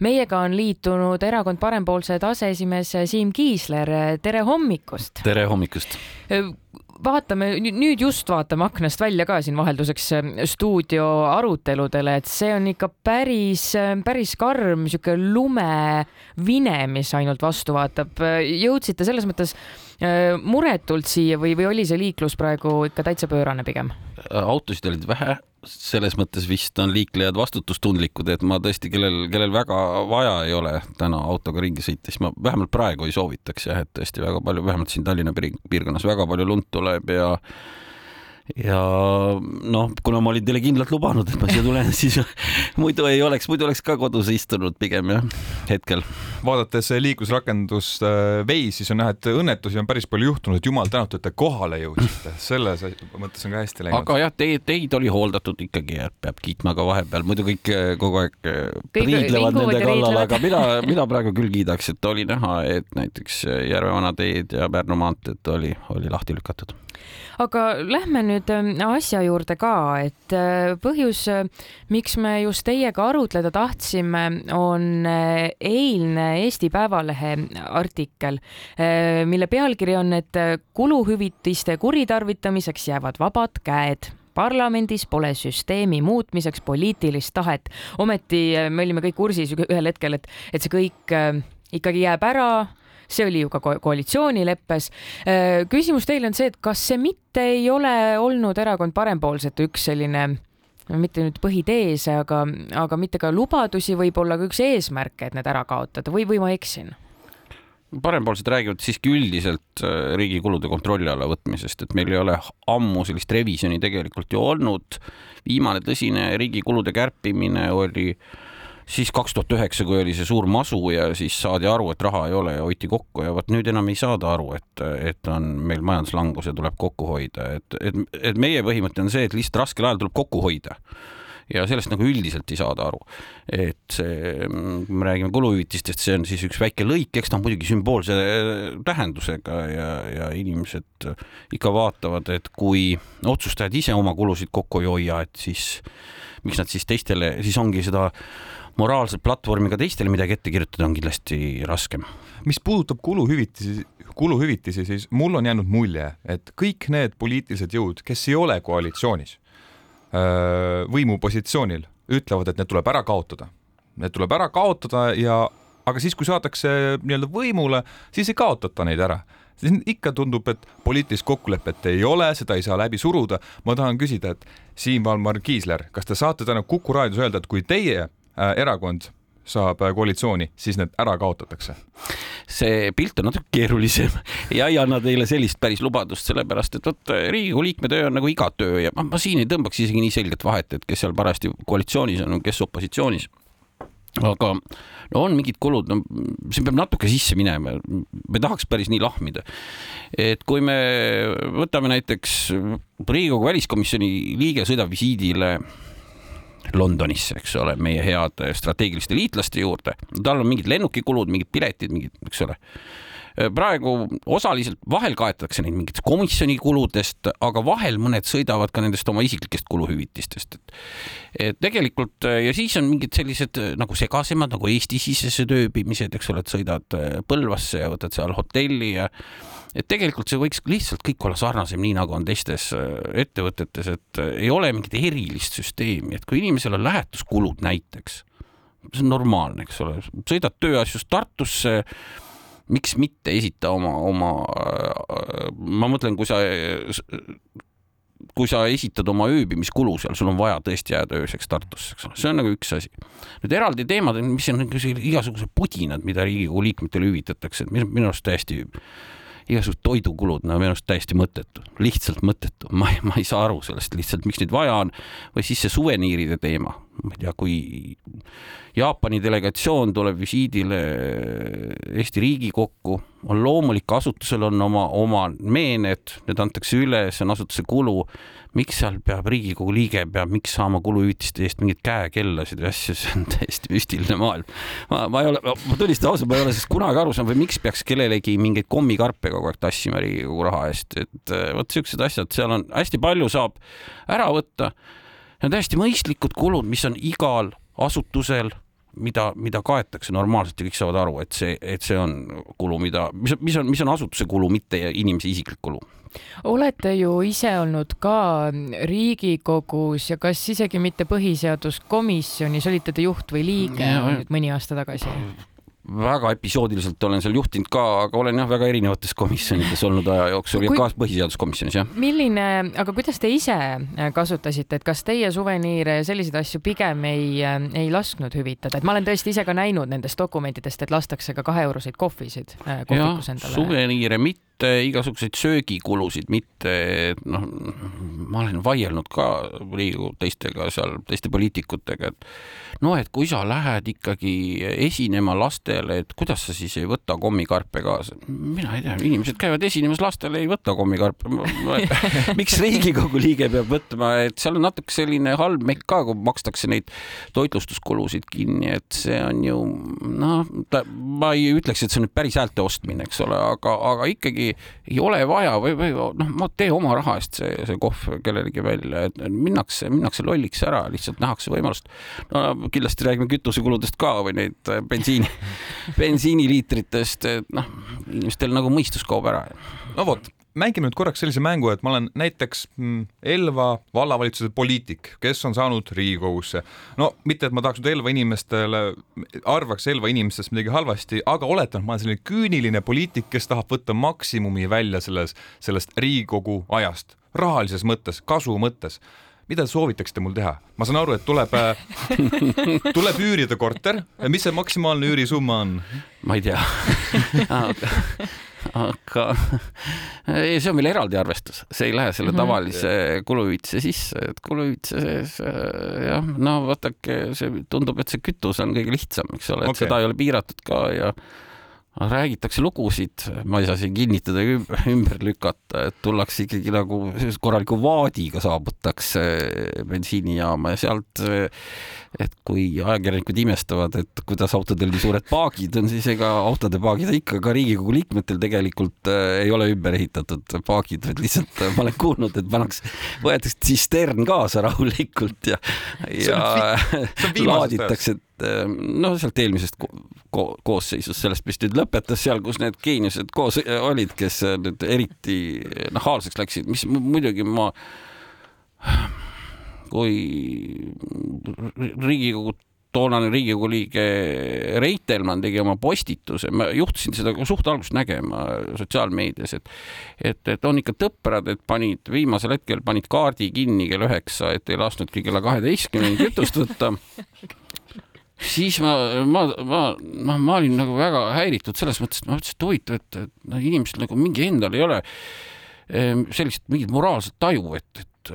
meiega on liitunud Erakond Parempoolsed aseesimees Siim Kiisler, tere hommikust! tere hommikust! vaatame nüüd just vaatame aknast välja ka siin vahelduseks stuudio aruteludele, et see on ikka päris, päris karm sihuke lumevine, mis ainult vastu vaatab. jõudsite selles mõttes äh, muretult siia või, või oli see liiklus praegu ikka täitsa pöörane pigem? autosid olid vähe, selles mõttes vist on liiklejad vastutustundlikud, et ma tõesti, kellel, kellel väga vaja ei ole täna autoga ringi sõita, siis ma vähemalt praegu ei soovitaks jah, et tõesti väga palju, vähemalt siin Tallinna piirkonnas väga palju lund tuleb ja ja noh, kuna ma olin teile kindlalt lubanud, et ma siia tulen, siis muidu ei oleks, muidu oleks ka kodus istunud pigem jah, hetkel. vaadates liiklusrakendust Waze, siis on näha, et õnnetusi on päris palju juhtunud, jumal tänatud, et te kohale jõudsite, selles mõttes on ka hästi läinud. aga jah, teid, teid oli hooldatud ikkagi, et peab kiitma ka vahepeal, muidu kõik eh, kogu aeg eh, riidlevad nende kallal, aga mina, mina praegu küll kiidaks, et oli näha, et näiteks Järvevana teed ja Pärnu maanteed oli, oli lahti lükatud aga lähme nüüd ähm, asja juurde ka, et äh, põhjus, äh, miks me just teiega arutleda tahtsime, on äh, eilne Eesti Päevalehe artikkel, mille pealkiri on, et kuluhüvitiste kuritarvitamiseks jäävad vabad käed parlamendis pole süsteemi muutmiseks poliitilist tahet. ometi me olime kõik kursis ühel hetkel, et, et see kõik ikkagi jääb ära, see oli ju ka koalitsioonileppes. Äh, küsimus teile on see, et kas see mitte ei ole olnud erakond Parempoolsete üks selline mitte nüüd põhitees, aga, aga mitte ka lubadusi, võib-olla ka üks eesmärke, et need ära kaotada või, või ma eksin? parempoolsed räägivad siiski üldiselt äh, riigi kulude kontrolli alla võtmisest, et meil ei ole ammu sellist revisjoni tegelikult ju olnud. viimane tõsine riigi kulude kärpimine oli äh, siis kaks tuhat üheksa, kui oli see suur masu ja siis saadi aru, et raha ei ole ja hoiti kokku ja vot nüüd enam ei saada aru, et, et on meil majanduslangus ja tuleb kokku hoida, et, et, et meie põhimõte on see, et lihtsalt raskel ajal tuleb kokku hoida ja sellest nagu üldiselt ei saada aru. et see, kui me räägime kuluhüvitistest, see on siis üks väike lõik, eks ta on muidugi sümboolse tähendusega ja, ja inimesed ikka vaatavad, et kui otsustajad ise oma kulusid kokku ei hoia, et siis miks nad siis teistele, siis ongi seda moraalset platvormi ka teistele midagi ette kirjutada on kindlasti raskem. mis puudutab kuluhüvitisi, kuluhüvitisi, siis mul on jäänud mulje, et kõik need poliitilised jõud, kes ei ole koalitsioonis, võimupositsioonil, ütlevad, et need tuleb ära kaotada. Need tuleb ära kaotada ja, aga siis, kui saadakse nii-öelda võimule, siis ei kaotata neid ära siis ikka tundub, et poliitilist kokkulepet ei ole, seda ei saa läbi suruda. ma tahan küsida, et Siim Valmar Kiisler, kas te saate täna Kuku raadios öelda, et kui teie erakond saab äh, koalitsiooni, siis need ära kaotatakse? see pilt on natuke keerulisem ja ei anna teile sellist päris lubadust, sellepärast et vot Riigikogu liikme töö on nagu iga töö ja ma, ma siin ei tõmbaks isegi nii selget vahet, et kes seal parajasti koalitsioonis on, kes opositsioonis aga no on mingid kulud, no siin peab natuke sisse minema, me tahaks päris nii lahmida. et kui me võtame näiteks Riigikogu väliskomisjoni liige sõidab visiidile Londonisse, eks ole, meie heade strateegiliste liitlaste juurde. tal on mingid lennukikulud, mingid piletid, mingid, eks ole. praegu osaliselt vahel kaetakse neid mingitest komisjoni kuludest, aga vahel mõned sõidavad ka nendest oma isiklikest kuluhüvitistest, et et tegelikult ja siis on mingid sellised nagu segasemad nagu Eesti-sisesed ööbimised, eks ole, et sõidad Põlvasse ja võtad seal hotelli ja et tegelikult see võiks lihtsalt kõik olla sarnasem, nii nagu on teistes äh, ettevõtetes, et äh, ei ole mingit erilist süsteemi, et kui inimesel on lähetuskulud näiteks, see on normaalne, eks ole, sõidad tööasjust Tartusse miks mitte esita oma, oma, äh, ma mõtlen, kui sa, kui sa esitad oma ööbimiskulu seal, sul on vaja tõesti jääda ööseks Tartusse, eks ole, see on nagu üks asi. nüüd eraldi teemad, mis on nagu igasugused pudinad, mida Riigikogu liikmetele hüvitatakse, et minu arust täiesti igasugused toidukulud, no minu arust täiesti mõttetu, lihtsalt mõttetu, ma, ma ei saa aru sellest lihtsalt, miks neid vaja on. või siis see suveniiride teema, ma ei tea, kui Jaapani delegatsioon tuleb visiidile Eesti Riigikokku, on loomulik, asutusel on oma, oma meened, need antakse üle, see on asutuse kulu. miks seal peab Riigikogu liige peab, miks saama kuluhüvitiste eest mingeid käekellasid ja asju, see on täiesti müstiline maailm. ma, ma ei ole, ma tunnistan ausalt, ma ei ole sellest kunagi aru saanud või miks peaks kellelegi mingeid kommikarpe kogu aeg tassima Riigikogu raha eest, et vot siuksed asjad, seal on hästi palju saab ära võtta. Need on täiesti mõistlikud kulud, mis on igal asutusel mida, mida kaetakse normaalselt ja kõik saavad aru, et see, et see on kulu, mida, mis, mis on, mis on asutuse kulu, mitte inimese isiklik kulu olete ju ise olnud ka Riigikogus ja kas isegi mitte põhiseaduskomisjonis, olite te juht või liige ja, mõni aasta tagasi? Väga episoodiliselt olen seal juhtinud ka, aga olen jah, väga erinevates komisjonides olnud aja jooksul ja ka põhiseaduskomisjonis jah. milline, aga kuidas te ise äh, kasutasite, et kas teie suveniire ja selliseid asju pigem ei, äh, ei lasknud hüvitada, et ma olen tõesti ise ka näinud nendest dokumentidest, et lastakse ka kaheeuroseid kohvisid äh, kohvikus endale. suveniire mitte mitte igasuguseid söögikulusid, mitte noh, ma olen vaielnud ka Riigikogu teistega seal, teiste poliitikutega, et no et kui sa lähed ikkagi esinema lastele, et kuidas sa siis ei võta kommikarpe kaasa? mina ei tea, inimesed käivad esinemas lastele, ei võta kommikarpe. miks Riigikogu liige peab võtma, et seal on natuke selline halb mekk ka, kui makstakse neid toitlustuskulusid kinni, et see on ju noh, ma ei ütleks, et see on nüüd päris häälte ostmine, eks ole, aga, aga ikkagi ei, ole vaja või, või noh, ma tee oma raha eest see, see kohv kellelegi välja, et minnakse, minnakse lolliks ära, lihtsalt nähakse võimalust. no kindlasti räägime kütusekuludest ka või neid äh, bensiini, bensiiniliitritest, et noh, inimestel nagu mõistus kaob ära. no vot mängime nüüd korraks sellise mängu, et ma olen näiteks mm, Elva vallavalitsuse poliitik, kes on saanud Riigikogusse. no mitte, et ma tahaks nüüd Elva inimestele, arvaks Elva inimestest midagi halvasti, aga oletan, et ma olen selline küüniline poliitik, kes tahab võtta maksimumi välja selles, sellest Riigikogu ajast, rahalises mõttes, kasu mõttes mida te soovitaksite mul teha? ma saan aru, et tuleb tuleb üürida korter, mis see maksimaalne üürisumma on? ma ei tea aga ei, see on veel eraldi arvestus, see ei lähe selle mhm. tavalise kuluhüvitise sisse, et kuluhüvitise sees jah, no vaadake, see tundub, et see kütus on kõige lihtsam, eks ole, et okay. seda ei ole piiratud ka ja räägitakse lugusid, ma ei saa siin kinnitada ega ümber lükata, et tullakse ikkagi nagu korraliku vaadiga saabutakse bensiinijaama ja sealt, et kui ajakirjanikud imestavad, et kuidas autodel nii suured paagid on, siis ega autode paagid ikka ka Riigikogu liikmetel tegelikult äh, ei ole ümber ehitatud paagid, vaid lihtsalt äh, ma olen kuulnud, et pannakse, võetakse tsistern kaasa rahulikult ja, ja laaditakse noh, sealt eelmisest ko ko koosseisust, sellest vist nüüd lõpetas seal, kus need geeniused koos olid, kes nüüd eriti nahaalseks läksid, mis muidugi ma, kui Riigikogu toonane Riigikogu liige Reitelmann tegi oma postituse, ma juhtusin seda suht algust nägema sotsiaalmeedias, et et, et on ikka tõprad, et panid viimasel hetkel panid kaardi kinni kell üheksa, et ei lasknudki kella kaheteistkümneni kütust võtta. Siis ma, ma, ma, noh, ma olin nagu väga häiritud selles mõttes, et ma mõtlesin, et huvitav, et, et noh, inimestel nagu mingi endal ei ole ehm, sellist mingit moraalset taju, et, et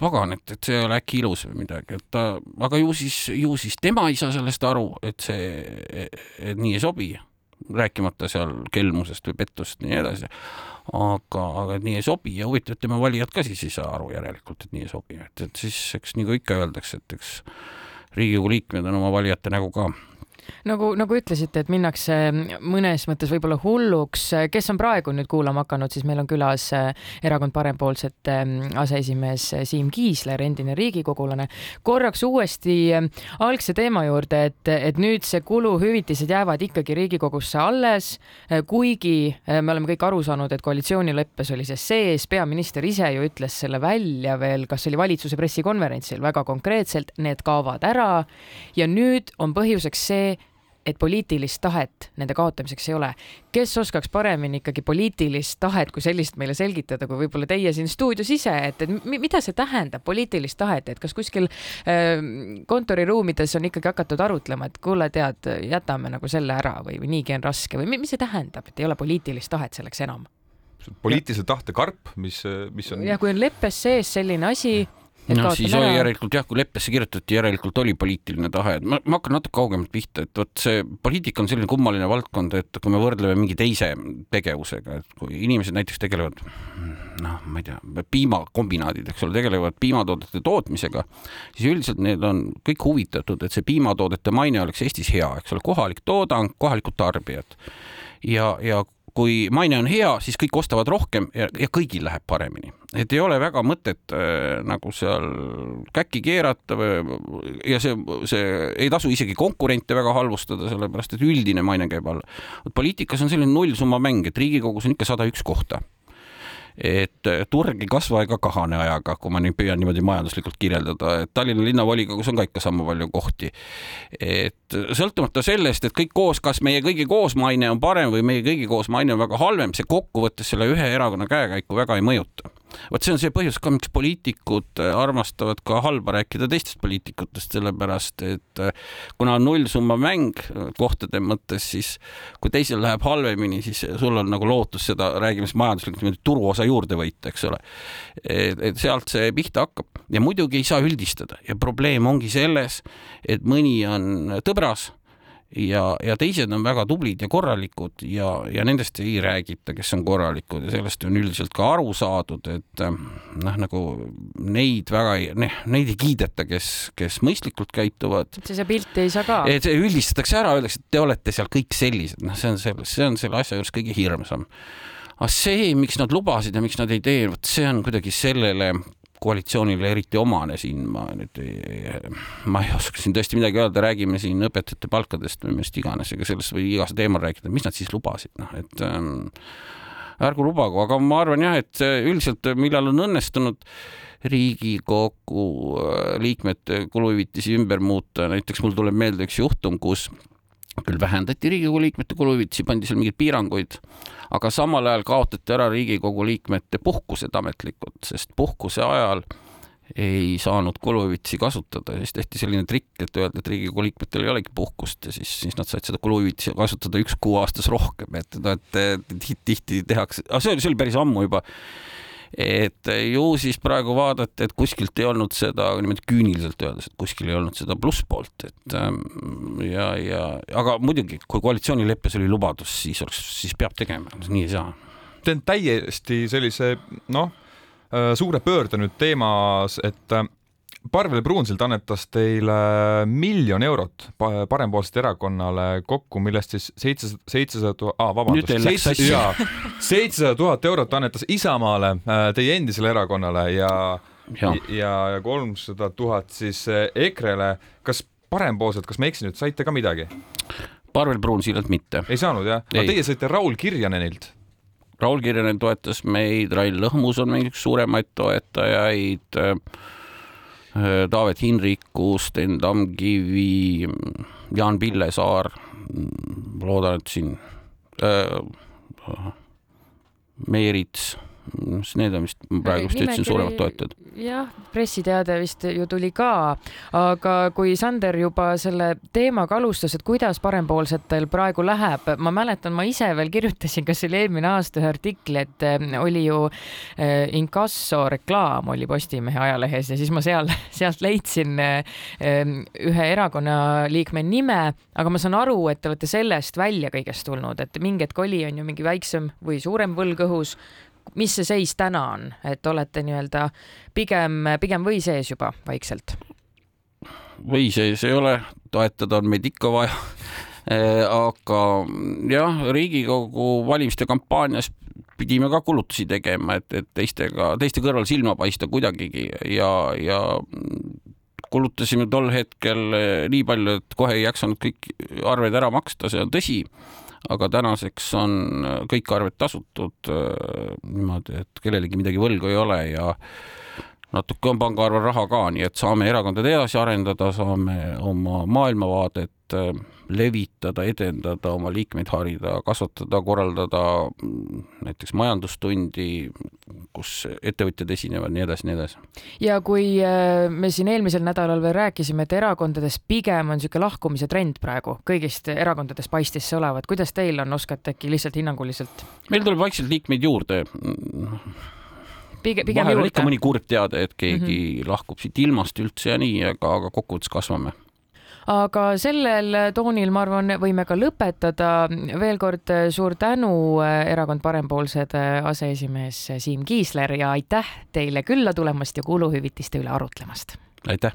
pagan, et, et see ei ole äkki ilus või midagi, et ta, aga ju siis, ju siis tema ei saa sellest aru, et see, et nii ei sobi, rääkimata seal kelmusest või pettusest ja nii edasi. aga, aga nii ei sobi ja huvitav, et tema valijad ka siis ei saa aru järelikult, et nii ei sobi, et, et siis eks nagu ikka öeldakse, et eks Riigikogu liikmed on oma valijate nägu ka nagu, nagu ütlesite, et minnakse mõnes mõttes võib-olla hulluks. kes on praegu nüüd kuulama hakanud, siis meil on külas eh, erakond Parempoolsete mm, aseesimees Siim Kiisler, endine riigikogulane. korraks uuesti eh, algse teema juurde, et, et nüüd see kuluhüvitised jäävad ikkagi Riigikogusse alles, eh, kuigi me oleme kõik aru saanud, et koalitsioonileppes oli see sees, peaminister ise ju ütles selle välja veel, kas oli valitsuse pressikonverentsil väga konkreetselt, need kaovad ära ja nüüd on põhjuseks see, et poliitilist tahet nende kaotamiseks ei ole. kes oskaks paremini ikkagi poliitilist tahet kui sellist meile selgitada, kui võib-olla teie siin stuudios ise, et, et mida see tähendab, poliitilist tahet, et kas kuskil äh, kontoriruumides on ikkagi hakatud arutlema, et kuule, tead, jätame nagu selle ära või, või niigi on raske või mis see tähendab, et ei ole poliitilist tahet selleks enam? poliitilise tahte karp, mis, mis on. jah, kui on leppes sees selline asi no siis oli järelikult jah, kui leppesse kirjutati, järelikult oli poliitiline tahe, et ma, ma hakkan natuke kaugemalt pihta, et vot see poliitika on selline kummaline valdkond, et kui me võrdleme mingi teise tegevusega, et kui inimesed näiteks tegelevad noh, ma ei tea, piimakombinaadid, eks ole, tegelevad piimatoodete tootmisega, siis üldiselt need on kõik huvitatud, et see piimatoodete maine oleks Eestis hea, eks ole, kohalik toodang, kohalikud tarbijad. Ja, ja kui maine on hea, siis kõik ostavad rohkem ja, ja kõigil läheb paremini. et ei ole väga mõtet äh, nagu seal käkki keerata või ja see, see ei tasu isegi konkurente väga halvustada, sellepärast et üldine maine käib alla. poliitikas on selline nullsumma mäng, et Riigikogus on ikka sada üks kohta et äh, turg ei kasva ega kahane ajaga, kui ma nüüd püüan niimoodi majanduslikult kirjeldada, et Tallinna linnavolikogus on ka ikka sama palju kohti. et sõltumata sellest, et kõik koos, kas meie kõigi koos maine on parem või meie kõigi koos maine on väga halvem, see kokkuvõttes selle ühe erakonna käekäiku väga ei mõjuta vot see on see põhjus ka, miks poliitikud äh, armastavad ka halba rääkida teistest poliitikutest, sellepärast et äh, kuna on nullsumma mäng äh, kohtade mõttes, siis kui teisel läheb halvemini, siis sul on nagu lootus seda, räägime siis majanduslikult niimoodi turuosa juurde võita, eks ole. et sealt see pihta hakkab ja muidugi ei saa üldistada ja probleem ongi selles, et mõni on tõbras ja, ja teised on väga tublid ja korralikud ja, ja nendest ei räägita, kes on korralikud ja sellest on üldiselt ka aru saadud, et eh, noh, nagu neid väga ei, neid ei kiideta, kes, kes mõistlikult käituvad. see, see pilti ei saa ka. et see üldistatakse ära, öeldakse, et te olete seal kõik sellised, noh, see on selle, see on selle asja juures kõige hirmsam. aga see, miks nad lubasid ja miks nad ei tee, vot see on kuidagi sellele koalitsioonile eriti omane siin, ma nüüd ei, ma ei oska siin tõesti midagi öelda, räägime siin õpetajate palkadest või millest iganes, ega sellest võib igas teemal rääkida, mis nad siis lubasid, noh et ähm, ärgu lubagu, aga ma arvan jah, et üldiselt millal on õnnestunud Riigikogu äh, liikmete kuluhüvitisi ümber muuta, näiteks mul tuleb meelde üks juhtum, kus küll vähendati Riigikogu liikmete kuluhüvitisi, pandi seal mingeid piiranguid, aga samal ajal kaotati ära Riigikogu liikmete puhkused ametlikult, sest puhkuse ajal ei saanud kuluhüvitisi kasutada ja siis tehti selline trikk, et öeldi, et Riigikogu liikmetel ei olegi puhkust ja siis, siis nad said seda kuluhüvitisi kasutada üks kuu aastas rohkem, et, et, et tihti tehakse, aga see oli, see oli päris ammu juba et ju siis praegu vaadati, et kuskilt ei olnud seda niimoodi küüniliselt öeldes, et kuskil ei olnud seda plusspoolt, et ähm, ja, ja aga muidugi, kui koalitsioonileppes oli lubadus, siis oleks, siis peab tegema, nii ei saa. teen täiesti sellise noh, äh, suure pöörde nüüd teemas, et äh, Parvel Pruunsild annetas teile miljon eurot parempoolsete erakonnale kokku, millest siis seitsesada, seitsesada tuhat, vabandust, seitsesada tuhat eurot annetas Isamaale, äh, teie endisele erakonnale ja ja, ja kolmsada tuhat siis äh, EKRE-le. kas parempoolsed, kas ma eksin nüüd, saite ka midagi? Parvel Pruunsillalt mitte. ei saanud jah? aga teie saite Raul Kirjanenilt Raul Kirjanen toetas meid, Rain Lõhmus on meil üks suuremaid toetajaid Äh, Taavet Hinrikus, Sten Tamkivi, Jaan Pillesaar. loodan, et siin äh, Meerits need on vist, praegu vist ütlesin suuremad toetajad. jah, pressiteade vist ju tuli ka, aga kui Sander juba selle teemaga alustas, et kuidas parempoolsetel praegu läheb, ma mäletan, ma ise veel kirjutasin, kas see oli eelmine aasta ühe artikli, et eh, oli ju äh, inkasso reklaam oli Postimehe ajalehes ja siis ma seal, sealt leidsin äh, ühe erakonna liikme nime, aga ma saan aru, et te olete sellest välja kõigest tulnud, et mingi hetk oli, on ju mingi väiksem või suurem võlg õhus mis see seis täna on, et olete nii-öelda pigem, pigem või sees juba vaikselt? või sees ei ole, toetada on meid ikka vaja aga jah, Riigikogu valimiste kampaanias pidime ka kulutusi tegema, et, et teistega, teiste kõrval silma paista kuidagigi ja, ja kulutasime tol hetkel nii palju, et kohe ei jaksanud kõik arved ära maksta, see on tõsi aga tänaseks on kõik arved tasutud äh, niimoodi, et kellelegi midagi võlgu ei ole ja natuke on pangaarvel raha ka, nii et saame erakonda edasi arendada, saame oma maailmavaadet äh, levitada, edendada, oma liikmeid harida, kasvatada, korraldada mm, näiteks majandustundi, kus ettevõtjad esinevad, nii edasi, nii edasi. ja kui äh, me siin eelmisel nädalal veel rääkisime, et erakondades pigem on niisugune lahkumise trend praegu, kõigist erakondadest paistis see olevat, kuidas teil on, oskate äkki lihtsalt hinnanguliselt? meil tuleb vaikselt liikmeid juurde pigem, pigem vahel on ikka mõni kurb teade, et keegi mm -hmm. lahkub siit ilmast üldse ja nii, aga, aga kokkuvõttes kasvame aga sellel toonil, ma arvan, võime ka lõpetada. veel kord suur tänu, Erakond Parempoolsed aseesimees Siim Kiisler ja aitäh teile külla tulemast ja kuluhüvitiste üle arutlemast. aitäh